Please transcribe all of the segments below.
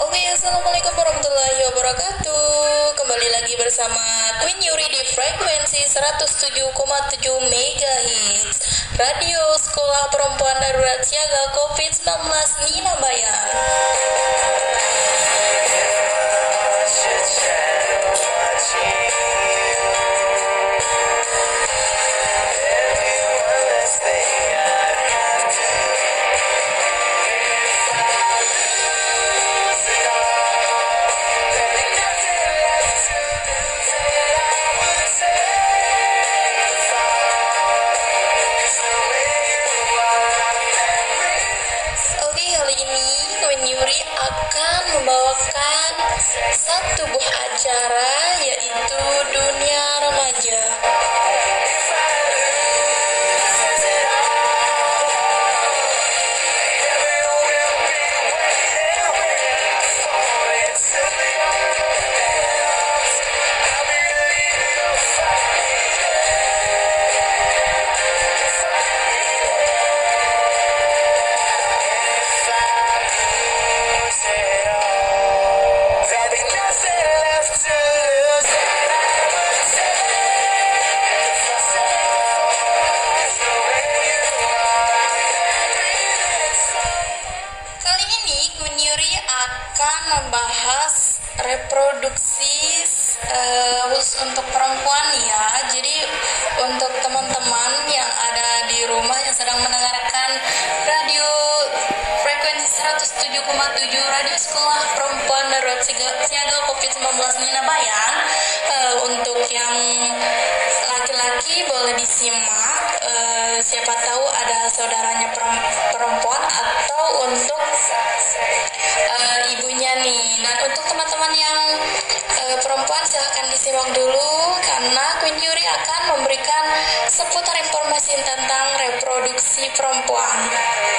Oke, assalamualaikum warahmatullahi wabarakatuh. Kembali lagi bersama Queen Yuri di frekuensi 107,7 MHz Radio Sekolah Perempuan Darurat Siaga COVID-19 Nina Bayan. Reproduksi perempuan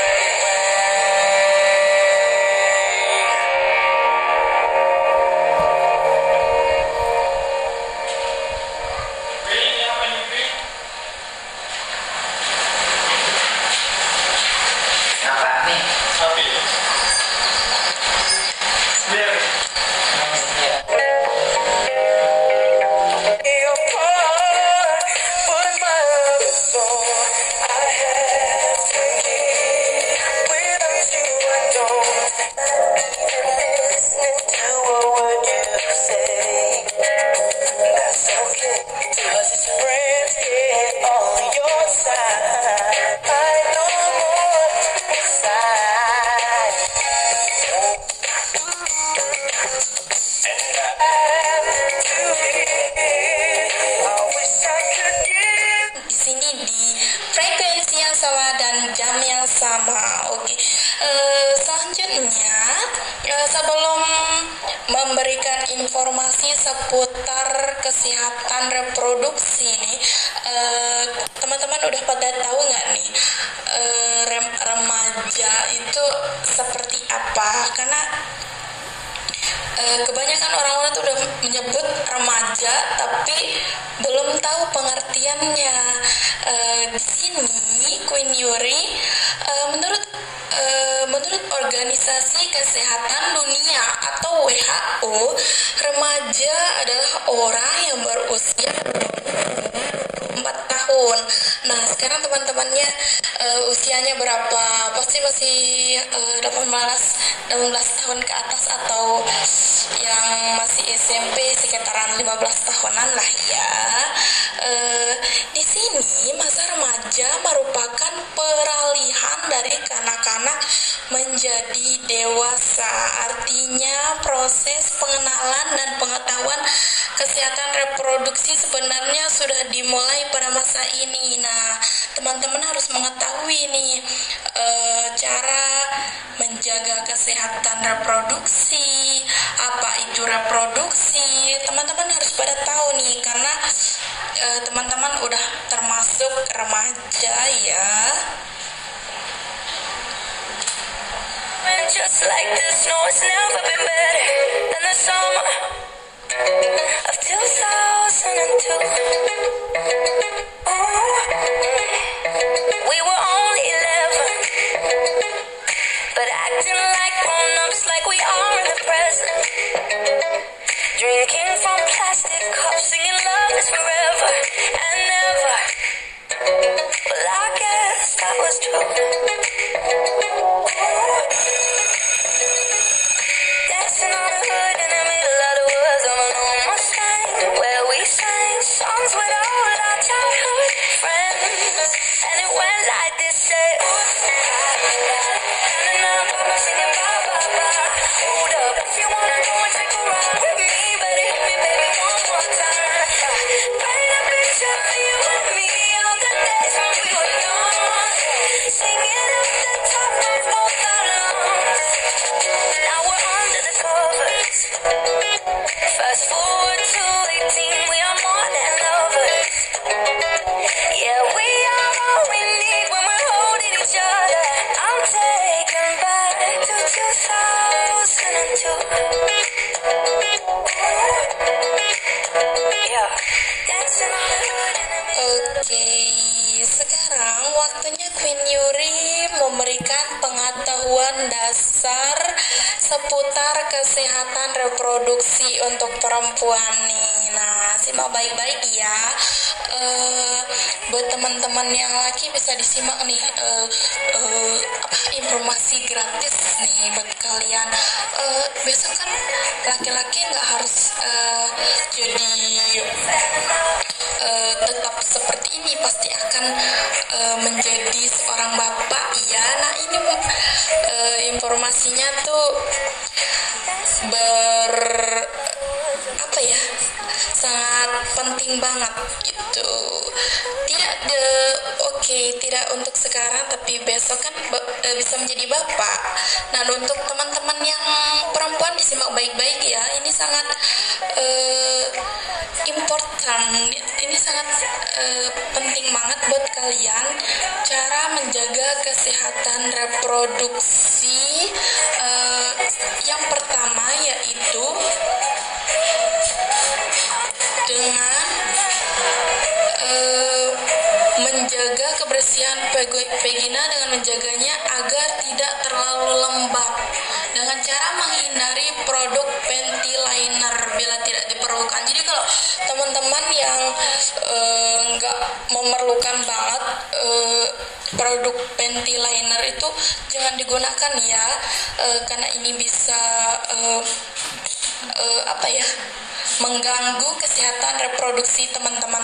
sama dan jam yang sama. Oke, Eh, selanjutnya eh, sebelum memberikan informasi seputar kesehatan reproduksi nih, eh, teman-teman udah pada tahu nggak nih eh, rem- remaja itu seperti apa? Karena kebanyakan orang-orang tuh udah menyebut remaja tapi belum tahu pengertiannya. Eh, di sini Queen Yuri eh, menurut eh, menurut Organisasi Kesehatan Dunia atau WHO, remaja adalah orang yang berusia 4 tahun. Nah, sekarang teman-temannya eh, usianya berapa? Pasti masih eh, 18 18 tahun ke atas atau yang masih SMP sekitaran 15 tahunan lah ya. Eh, di sini masa remaja merupakan peralihan dari kanak-kanak menjadi dewasa. Artinya proses pengenalan dan pengetahuan kesehatan reproduksi sebenarnya sudah dimulai pada masa ini. Nah, teman-teman harus mengetahui nih eh, cara menjaga kesehatan reproduksi, apa itu reproduksi. Teman-teman harus pada tahu nih karena eh, teman-teman udah termasuk remaja ya. And just like the snow, it's never been better than the summer of 2002. Ooh, we were only 11, but acting like grown like we are in the present. Drinking from plastic cups, singing love is forever and never. Well, I guess that was true. Dancing on the hood songs with all our childhood friends. And it went like this, say, ba. Hold kesehatan reproduksi untuk perempuan nih. Nah, simak baik-baik ya. Eh, buat teman-teman yang laki bisa disimak nih eh, apa informasi gratis nih buat kalian. Eh, besok kan laki-laki nggak harus eh, jadi eh, tetap seperti ini pasti akan eh, menjadi seorang bapak ya nah ini eh, informasinya tuh ber apa ya sangat penting banget gitu. Tidak de oke tidak untuk sekarang tapi besok kan eh, bisa menjadi bapak. Nah untuk teman-teman yang perempuan disimak baik-baik ya ini sangat eh, important ini sangat eh, penting banget buat kalian cara menjaga kesehatan reproduksi eh, yang pertama yaitu dengan menjaga kebersihan vagina dengan menjaganya agar tidak terlalu lembab dengan cara menghindari produk panty liner bila tidak diperlukan. Jadi kalau teman-teman yang eh, nggak memerlukan banget eh, produk panty liner itu jangan digunakan ya eh, karena ini bisa eh, eh, apa ya mengganggu kesehatan reproduksi teman-teman.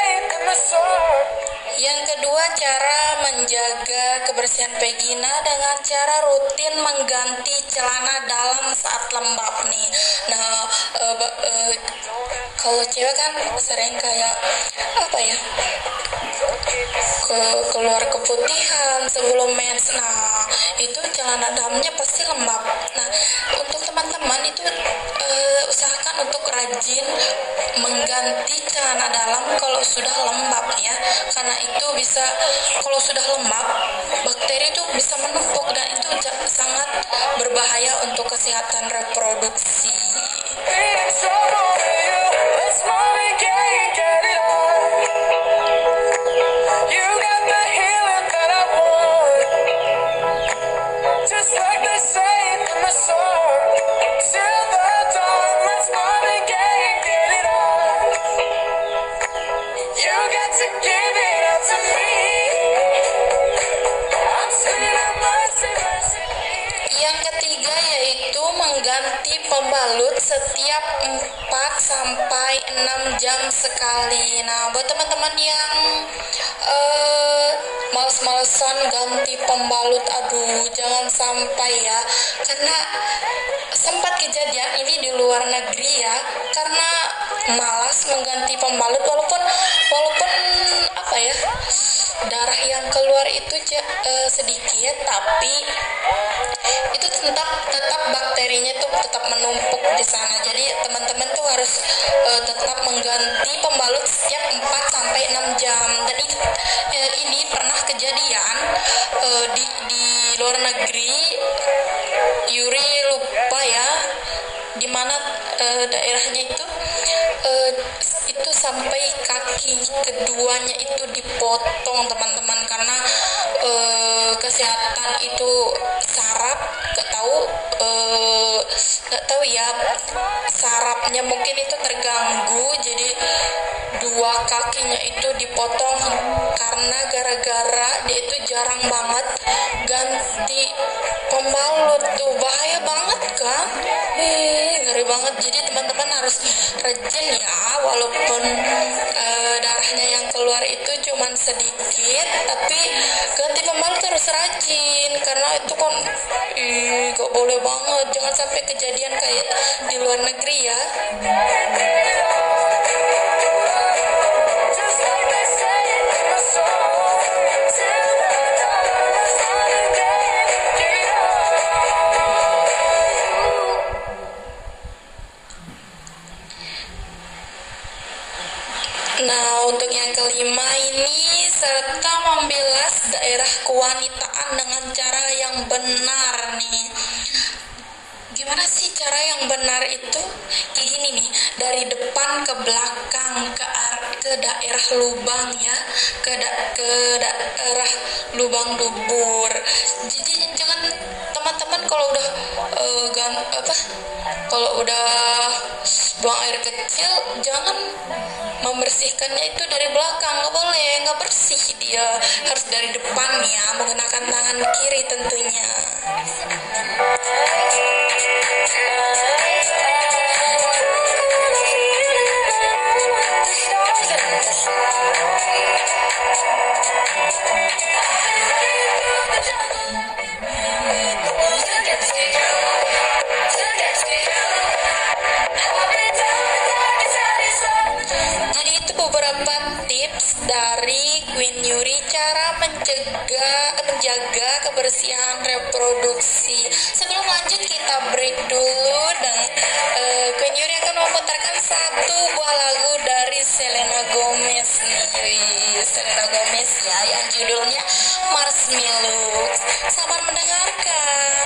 Yang kedua cara menjaga kebersihan vagina dengan cara rutin mengganti celana dalam saat lembab nih. Nah, ba- eh, kalau cewek kan sering kayak apa ya? ke keluar keputihan sebelum mens. Nah, itu celana dalamnya pasti lembab. Nah, untuk teman-teman itu eh, usahakan untuk rajin mengganti celana dalam kalau sudah lembab ya. Karena itu bisa kalau sudah lembab, bakteri itu bisa menumpuk dan itu sangat berbahaya untuk kesehatan reproduksi. Feeling setiap 4 sampai 6 jam sekali. Nah, buat teman-teman yang eh males-malesan ganti pembalut, aduh jangan sampai ya. Karena sempat kejadian ini di luar negeri ya, karena malas mengganti pembalut walaupun walaupun apa ya darah yang keluar itu eh, sedikit tapi itu tetap tetap menumpuk di sana. Jadi teman-teman tuh harus eh, tetap mengganti pembalut setiap 4 sampai 6 jam. Dan ini, eh, ini pernah kejadian eh, di di luar negeri. Yuri lupa ya di mana eh, daerahnya itu. Eh, itu sampai kaki keduanya itu dipotong teman-teman. Karena eh, kesehatan itu sarafnya mungkin itu terganggu jadi dua kakinya itu dipotong karena gara-gara dia itu jarang banget ganti pembalut. Tuh bahaya banget kan banget. Jadi teman-teman harus rajin ya walaupun eh, darahnya yang keluar itu cuman sedikit tapi ganti pembalut harus rajin karena itu kan ih boleh banget. Jangan sampai kejadian kayak di luar negeri ya kelima ini serta membilas daerah kewanitaan dengan cara yang benar nih. Gimana sih cara yang benar itu? Kayak gini nih, dari depan ke belakang ke ke daerah lubang ya, ke da- ke daerah lubang dubur. Jadi jangan teman-teman kalau udah eh, gan- apa? Kalau udah buang air kecil jangan membersihkannya itu dari belakang. Nggak boleh nggak bersih dia. Harus dari depan ya menggunakan tangan kiri tentunya beberapa tips dari Queen Yuri cara mencegah menjaga kebersihan reproduksi. Sebelum lanjut kita break dulu dan eh, Queen Yuri akan memutarkan satu buah lagu dari Selena Gomez. Nih Selena Gomez ya yang judulnya Marshmallow selamat mendengarkan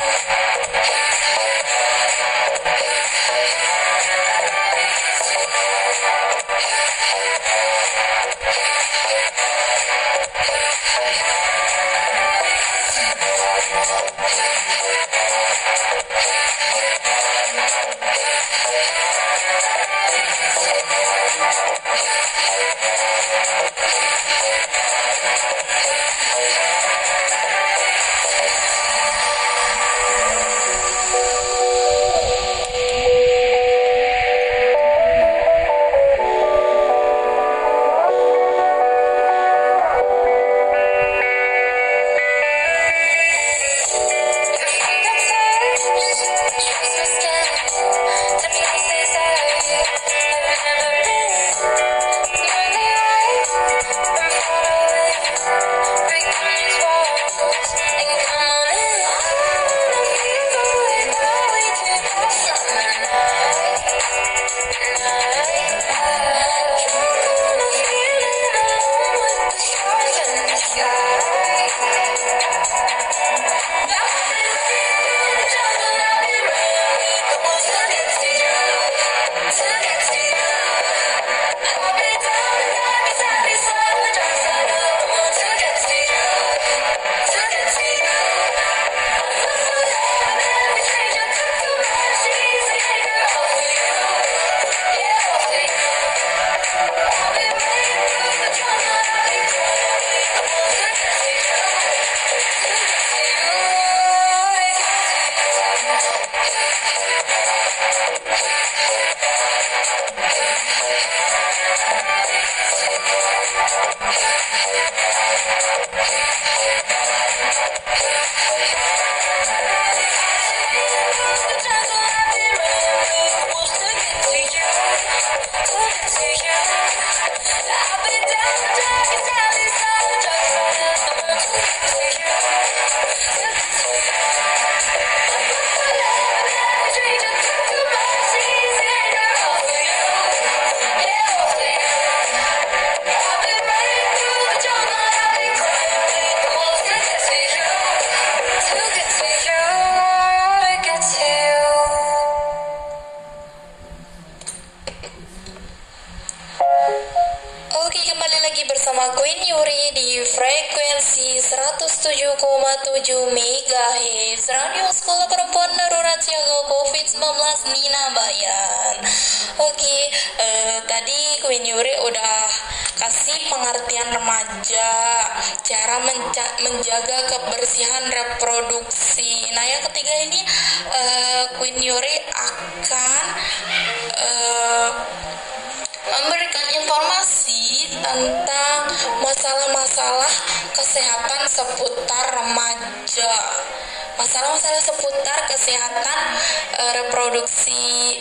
kesehatan eh, reproduksi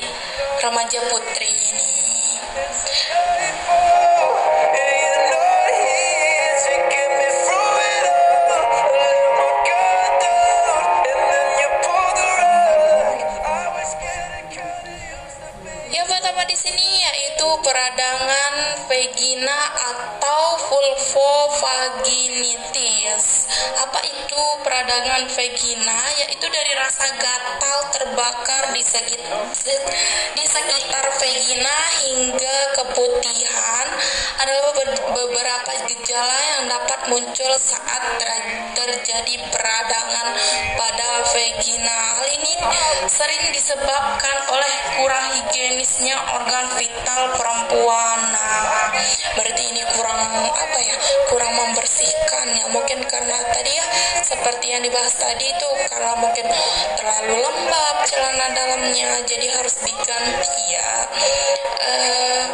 remaja putri ini. Yang pertama di sini yaitu peradangan vagina atau vulvovaginitis. Apa itu peradangan vagina? Yaitu dari rasa gatal terbakar di sekitar, di sekitar vagina hingga keputihan adalah be- beberapa gejala yang dapat muncul saat ter- terjadi peradangan pada vagina. Hal ini sering disebabkan oleh kurang higienisnya organ vital perempuan. Nah, berarti ini kurang apa ya? Kurang membersihkan ya. Mungkin karena tadi ya seperti yang dibahas tadi itu karena mungkin terlalu lembab celana dalamnya jadi harus diganti ya. Eh,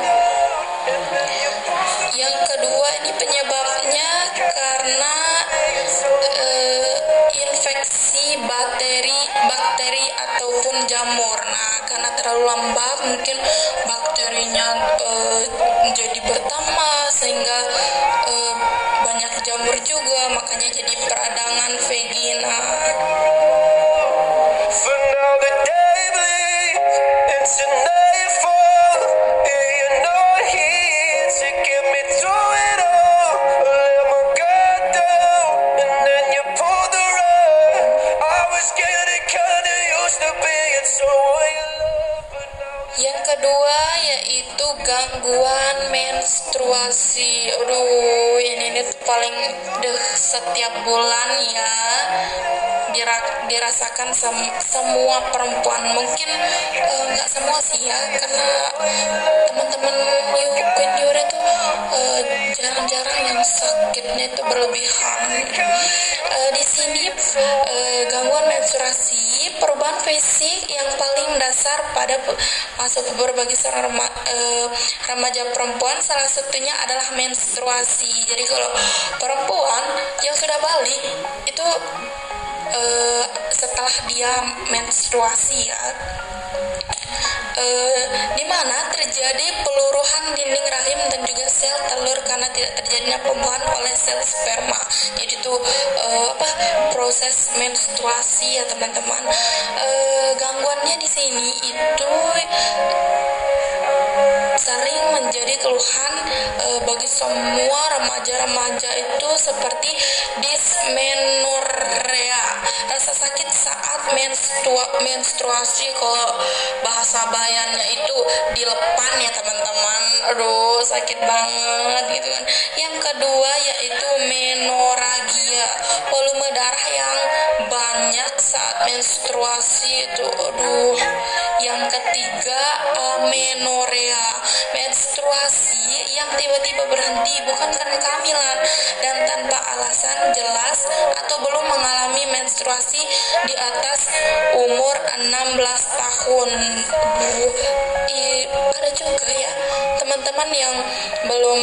Sini eh, gangguan menstruasi, perubahan fisik yang paling dasar pada masuk berbagai seorang eh, remaja perempuan salah satunya adalah menstruasi. Jadi kalau perempuan yang sudah balik itu eh, setelah dia menstruasi ya eh, di mana terjadi peluruhan dinding rahim dan juga sel telur karena tidak terjadinya pembuahan oleh sel sperma. Jadi itu eh, apa proses menstruasi ya teman-teman. Eh, gangguannya di sini itu sering menjadi keluhan eh, bagi semua remaja-remaja itu seperti dismenorrea rasa sakit saat menstua- menstruasi. Kalau bahasa bayannya itu dilepan ya teman-teman. Aduh sakit banget gitu kan. Yang kedua yaitu menoragia volume darah yang banyak saat menstruasi itu. Aduh. Yang ketiga menstruasi yang tiba-tiba berhenti bukan karena kehamilan dan tanpa alasan jelas atau belum mengalami menstruasi di atas umur 16 tahun. Aduh, i- ada juga ya teman-teman yang belum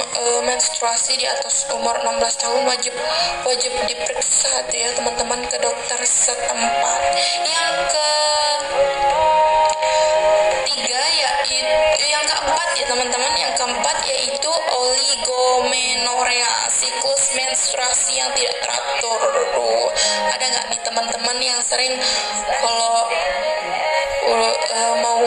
eh, menstruasi di atas umur 16 tahun wajib wajib diperiksa ya teman-teman ke dokter setempat. Yang ke tiga yaitu yang keempat ya teman-teman. Yang keempat yaitu oligomenorea siklus menstruasi yang tidak teratur. Ada nggak nih teman-teman yang sering kalau uh, mau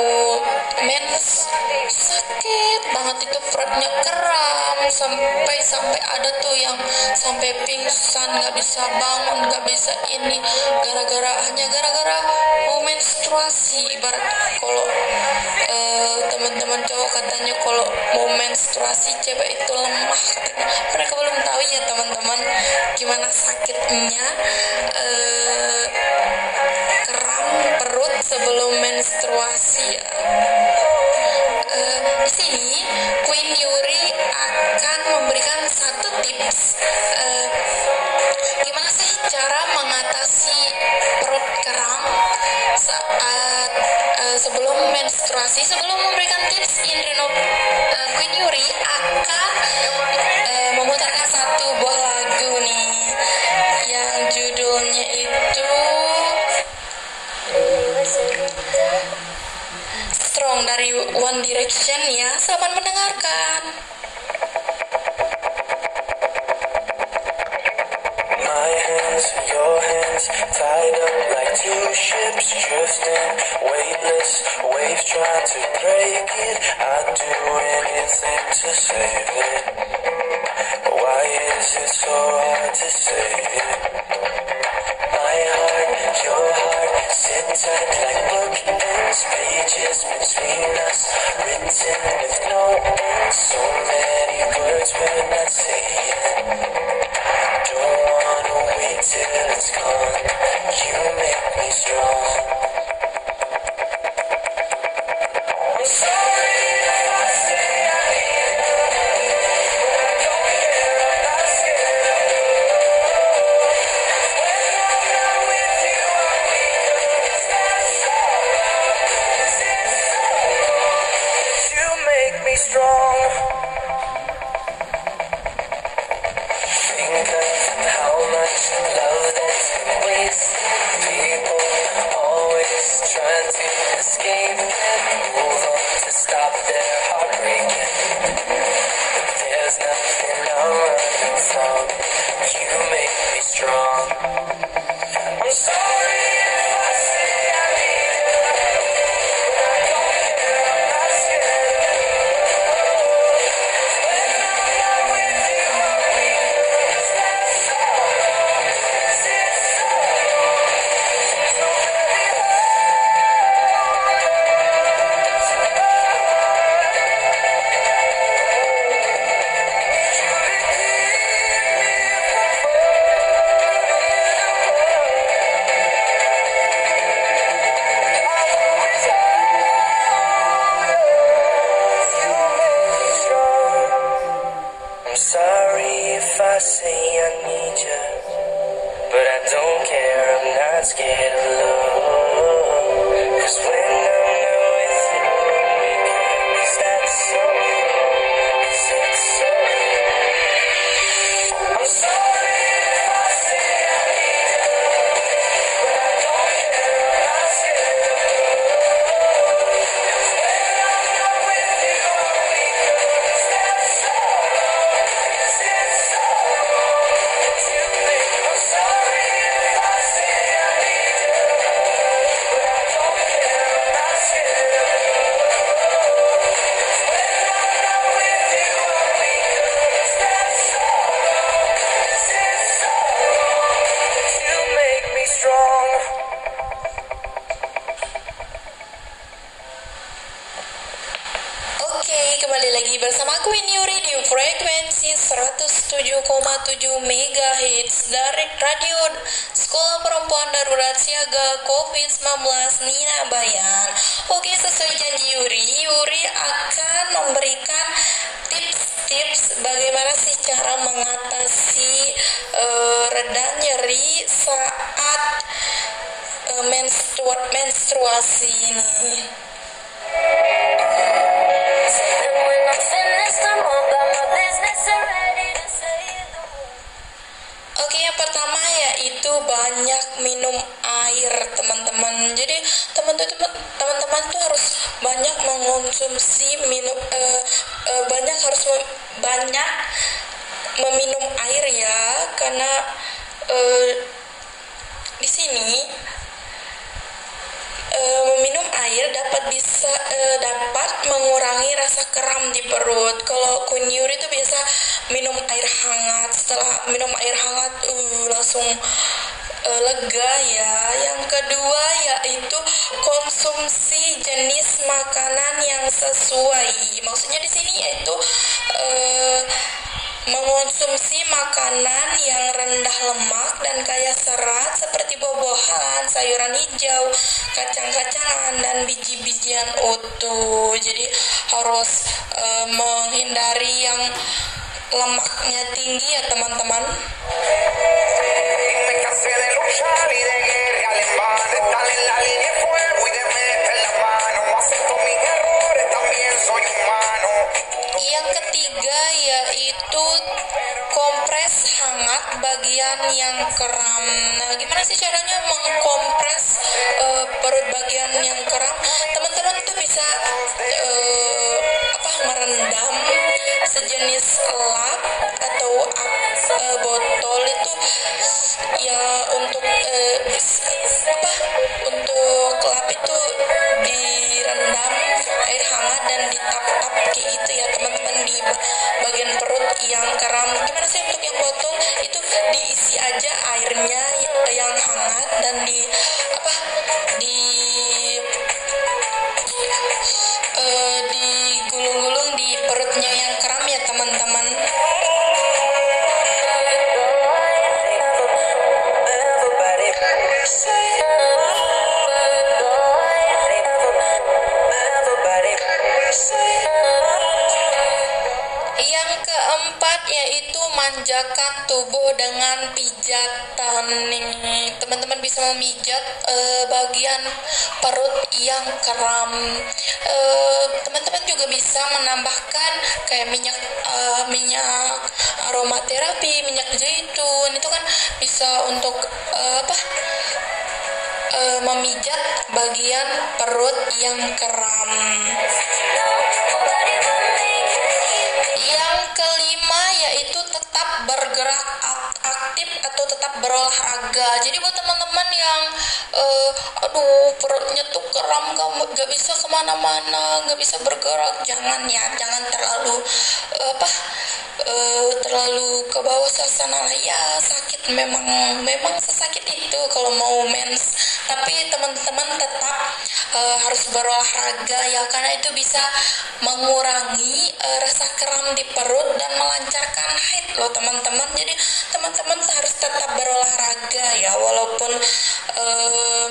sakit banget itu perutnya kram sampai sampai ada tuh yang sampai pingsan nggak bisa bangun nggak bisa ini. Gara-gara hanya gara-gara menstruasi. Ibarat kalau eh, teman-teman cowok katanya kalau mau menstruasi cewek itu lemah katanya. Mereka belum tahu ya teman-teman gimana sakitnya. Eh, eh, gimana sih cara mengatasi perut kram saat eh, sebelum menstruasi sebelum memberikan tips Indrino eh, Queen Yuri akan eh, memutarkan satu buah lagu nih yang judulnya itu Strong dari One Direction ya. Selamat mendengarkan. Hands, tied up like two ships drifting, weightless, waves trying to break it. I'd do anything to save it. Why is it so hard to save it? My heart, your heart, sit tight like bookends, pages between us, written with no strong. Teman-teman tuh harus banyak mengonsumsi minum eh, eh, banyak harus mem- banyak meminum air ya, karena eh, di sini eh, meminum air dapat bisa eh, dapat mengurangi rasa kram di perut. Kalau Queen Yuri itu biasa minum air hangat. Setelah minum air hangat, uh, langsung eh, lega ya. Yang kedua yaitu konsumsi jenis makanan yang sesuai. Maksudnya di sini yaitu eh, mengonsumsi makanan yang rendah lemak dan kaya serat seperti buah-buahan, sayuran hijau, kacang-kacangan dan biji-bijian utuh. Jadi harus eh, menghindari yang lemaknya tinggi ya teman-teman. Yang ketiga yaitu kompres hangat bagian yang kram. Nah, gimana sih caranya mengkompres eh, perut bagian yang kram? Teman-teman tuh bisa apa merendam sejenis lap atau eh, botol itu ya untuk eh, apa untuk lap itu direndam air hangat dan ditap-tap kayak gitu ya teman-teman di ba- bagian perut yang kram gimana sih untuk yang botol? Itu diisi aja airnya yang hangat dan di apa di yaitu manjakan tubuh dengan pijatan nih. Teman-teman bisa memijat eh, bagian perut yang kram. Eh, Teman-teman juga bisa menambahkan kayak minyak eh, minyak aromaterapi, minyak zaitun. Itu kan bisa untuk eh, apa? memijat bagian perut yang kram. Kelima yaitu tetap bergerak ak- aktif atau tetap berolahraga. Jadi buat teman-teman yang eh, aduh perutnya tuh kram gak, bisa ke mana-mana, gak bisa bergerak, jangan ya, jangan terlalu eh, apa eh, terlalu ke bawah suasana ya sakit memang memang sesakit itu kalau mau mens tapi teman-teman tetap eh, harus berolahraga ya karena itu bisa mengurangi eh, rasa kram di perut dan melancarkan haid loh teman-teman. Jadi teman-teman harus tetap berolahraga ya walaupun eh,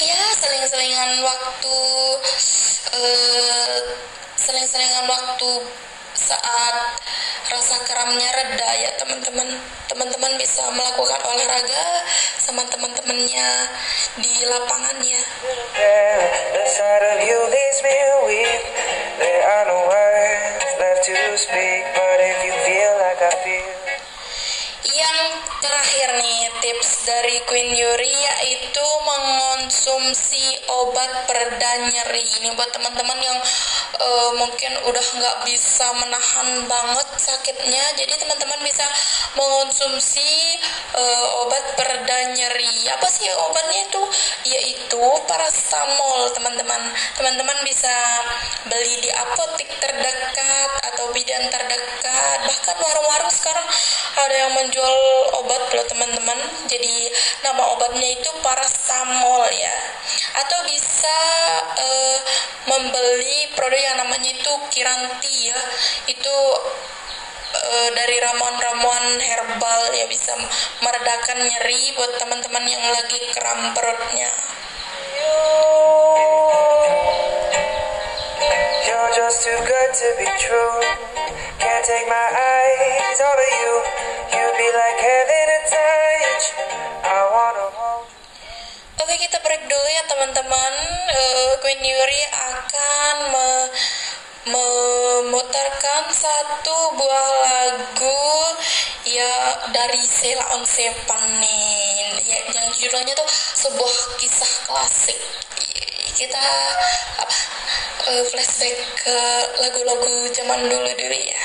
ya seling-selingan waktu eh, seling-selingan waktu saat rasa kramnya reda ya teman-teman. Teman-teman bisa melakukan olahraga sama teman-temannya di lapangannya. Yang terakhir nih tips dari Queen Yuri yaitu mengonsumsi obat pereda nyeri. Ini buat teman-teman yang eh, mungkin udah nggak bisa menahan banget sakitnya jadi teman-teman bisa mengonsumsi eh, obat pereda nyeri. Apa sih obatnya itu? Yaitu paracetamol teman-teman. Teman-teman bisa beli di apotek terdekat atau bidan terdekat. Bahkan warung-warung sekarang ada yang menjual obat loh teman-teman jadi nama obatnya itu paracetamol ya atau bisa eh, membeli produk yang namanya itu kiranti ya itu eh, dari ramuan-ramuan herbal ya bisa meredakan nyeri buat teman-teman yang lagi kram perutnya You're just too good to be true. Can't take my eyes off of you. Oke kita break dulu ya teman-teman. Eh, Queen Yuri akan me- memutarkan satu buah lagu ya dari Sheila on Seven nih ya, yang judulnya tuh sebuah kisah klasik. Kita apa eh, flashback ke lagu-lagu zaman dulu dulu ya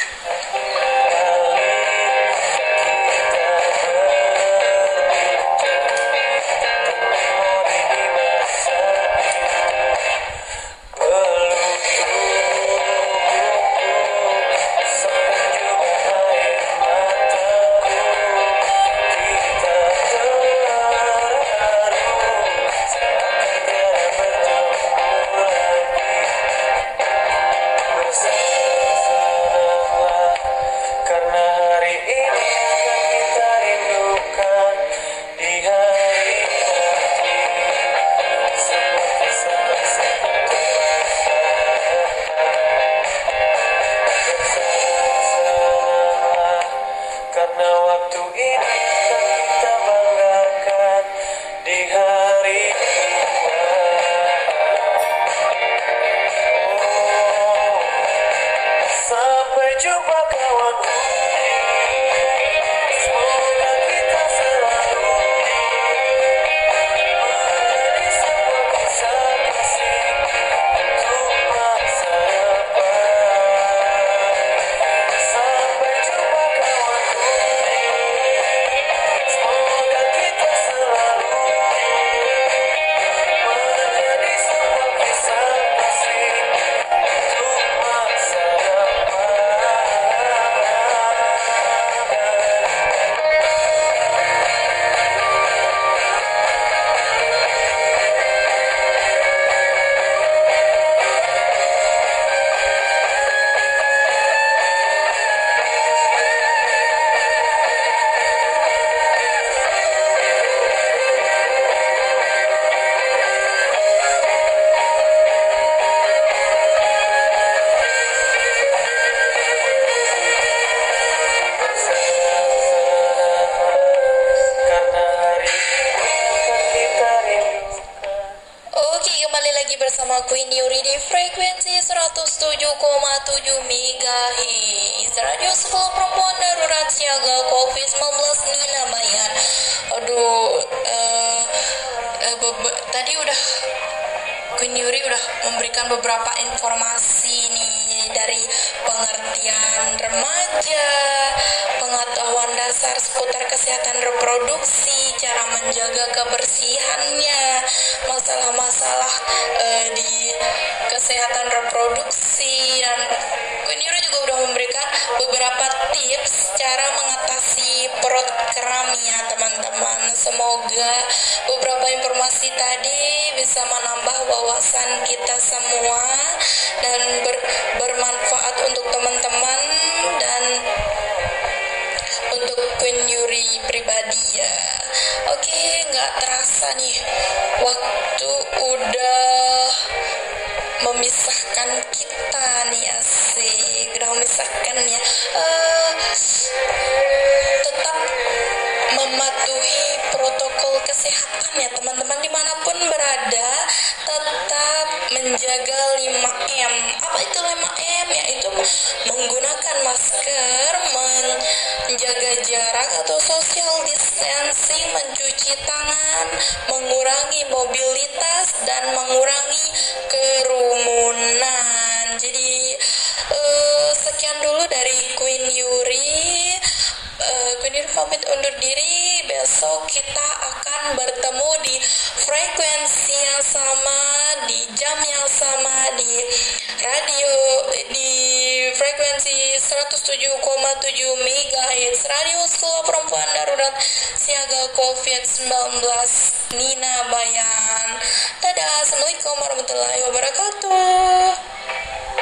Queen Yuri di frekuensi 107,7 MHz Radio Sekolah Perempuan Darurat Siaga COVID-19 Nina Bayan Aduh eh, bebe- tadi udah Queen Yuri udah memberikan beberapa informasi nih dari pengertian remaja, pengetahuan dasar seputar kesehatan reproduksi, cara menjaga kebersihannya, masalah-masalah eh, di kesehatan reproduksi dan Yuri juga udah memberikan beberapa tips cara mengatasi perut kram ya teman-teman. Semoga beberapa informasi tadi bisa menambah wawasan kita semua dan ber- bermanfaat untuk teman-teman dan untuk Queen Yuri pribadi ya. Oke, nggak terasa nih waktu udah memisahkan kita nih asik. Udah memisahkan ya. Eh, tetap mematuhi protokol kesehatan ya teman-teman di mana pun berada menjaga 5M apa itu 5M yaitu menggunakan masker men- menjaga jarak atau social distancing mencuci tangan mengurangi mobilitas dan mengurangi kerumunan. Jadi eh, sekian dulu dari Queen Yuri. Eh, Queen Yuri pamit undur diri besok kita akan bertemu di frekuensi yang sama di jam yang sama di radio di frekuensi 107,7 MHz Radio Sekolah Perempuan Darurat Siaga COVID-19 Nina Bayan Dadah Assalamualaikum warahmatullahi wabarakatuh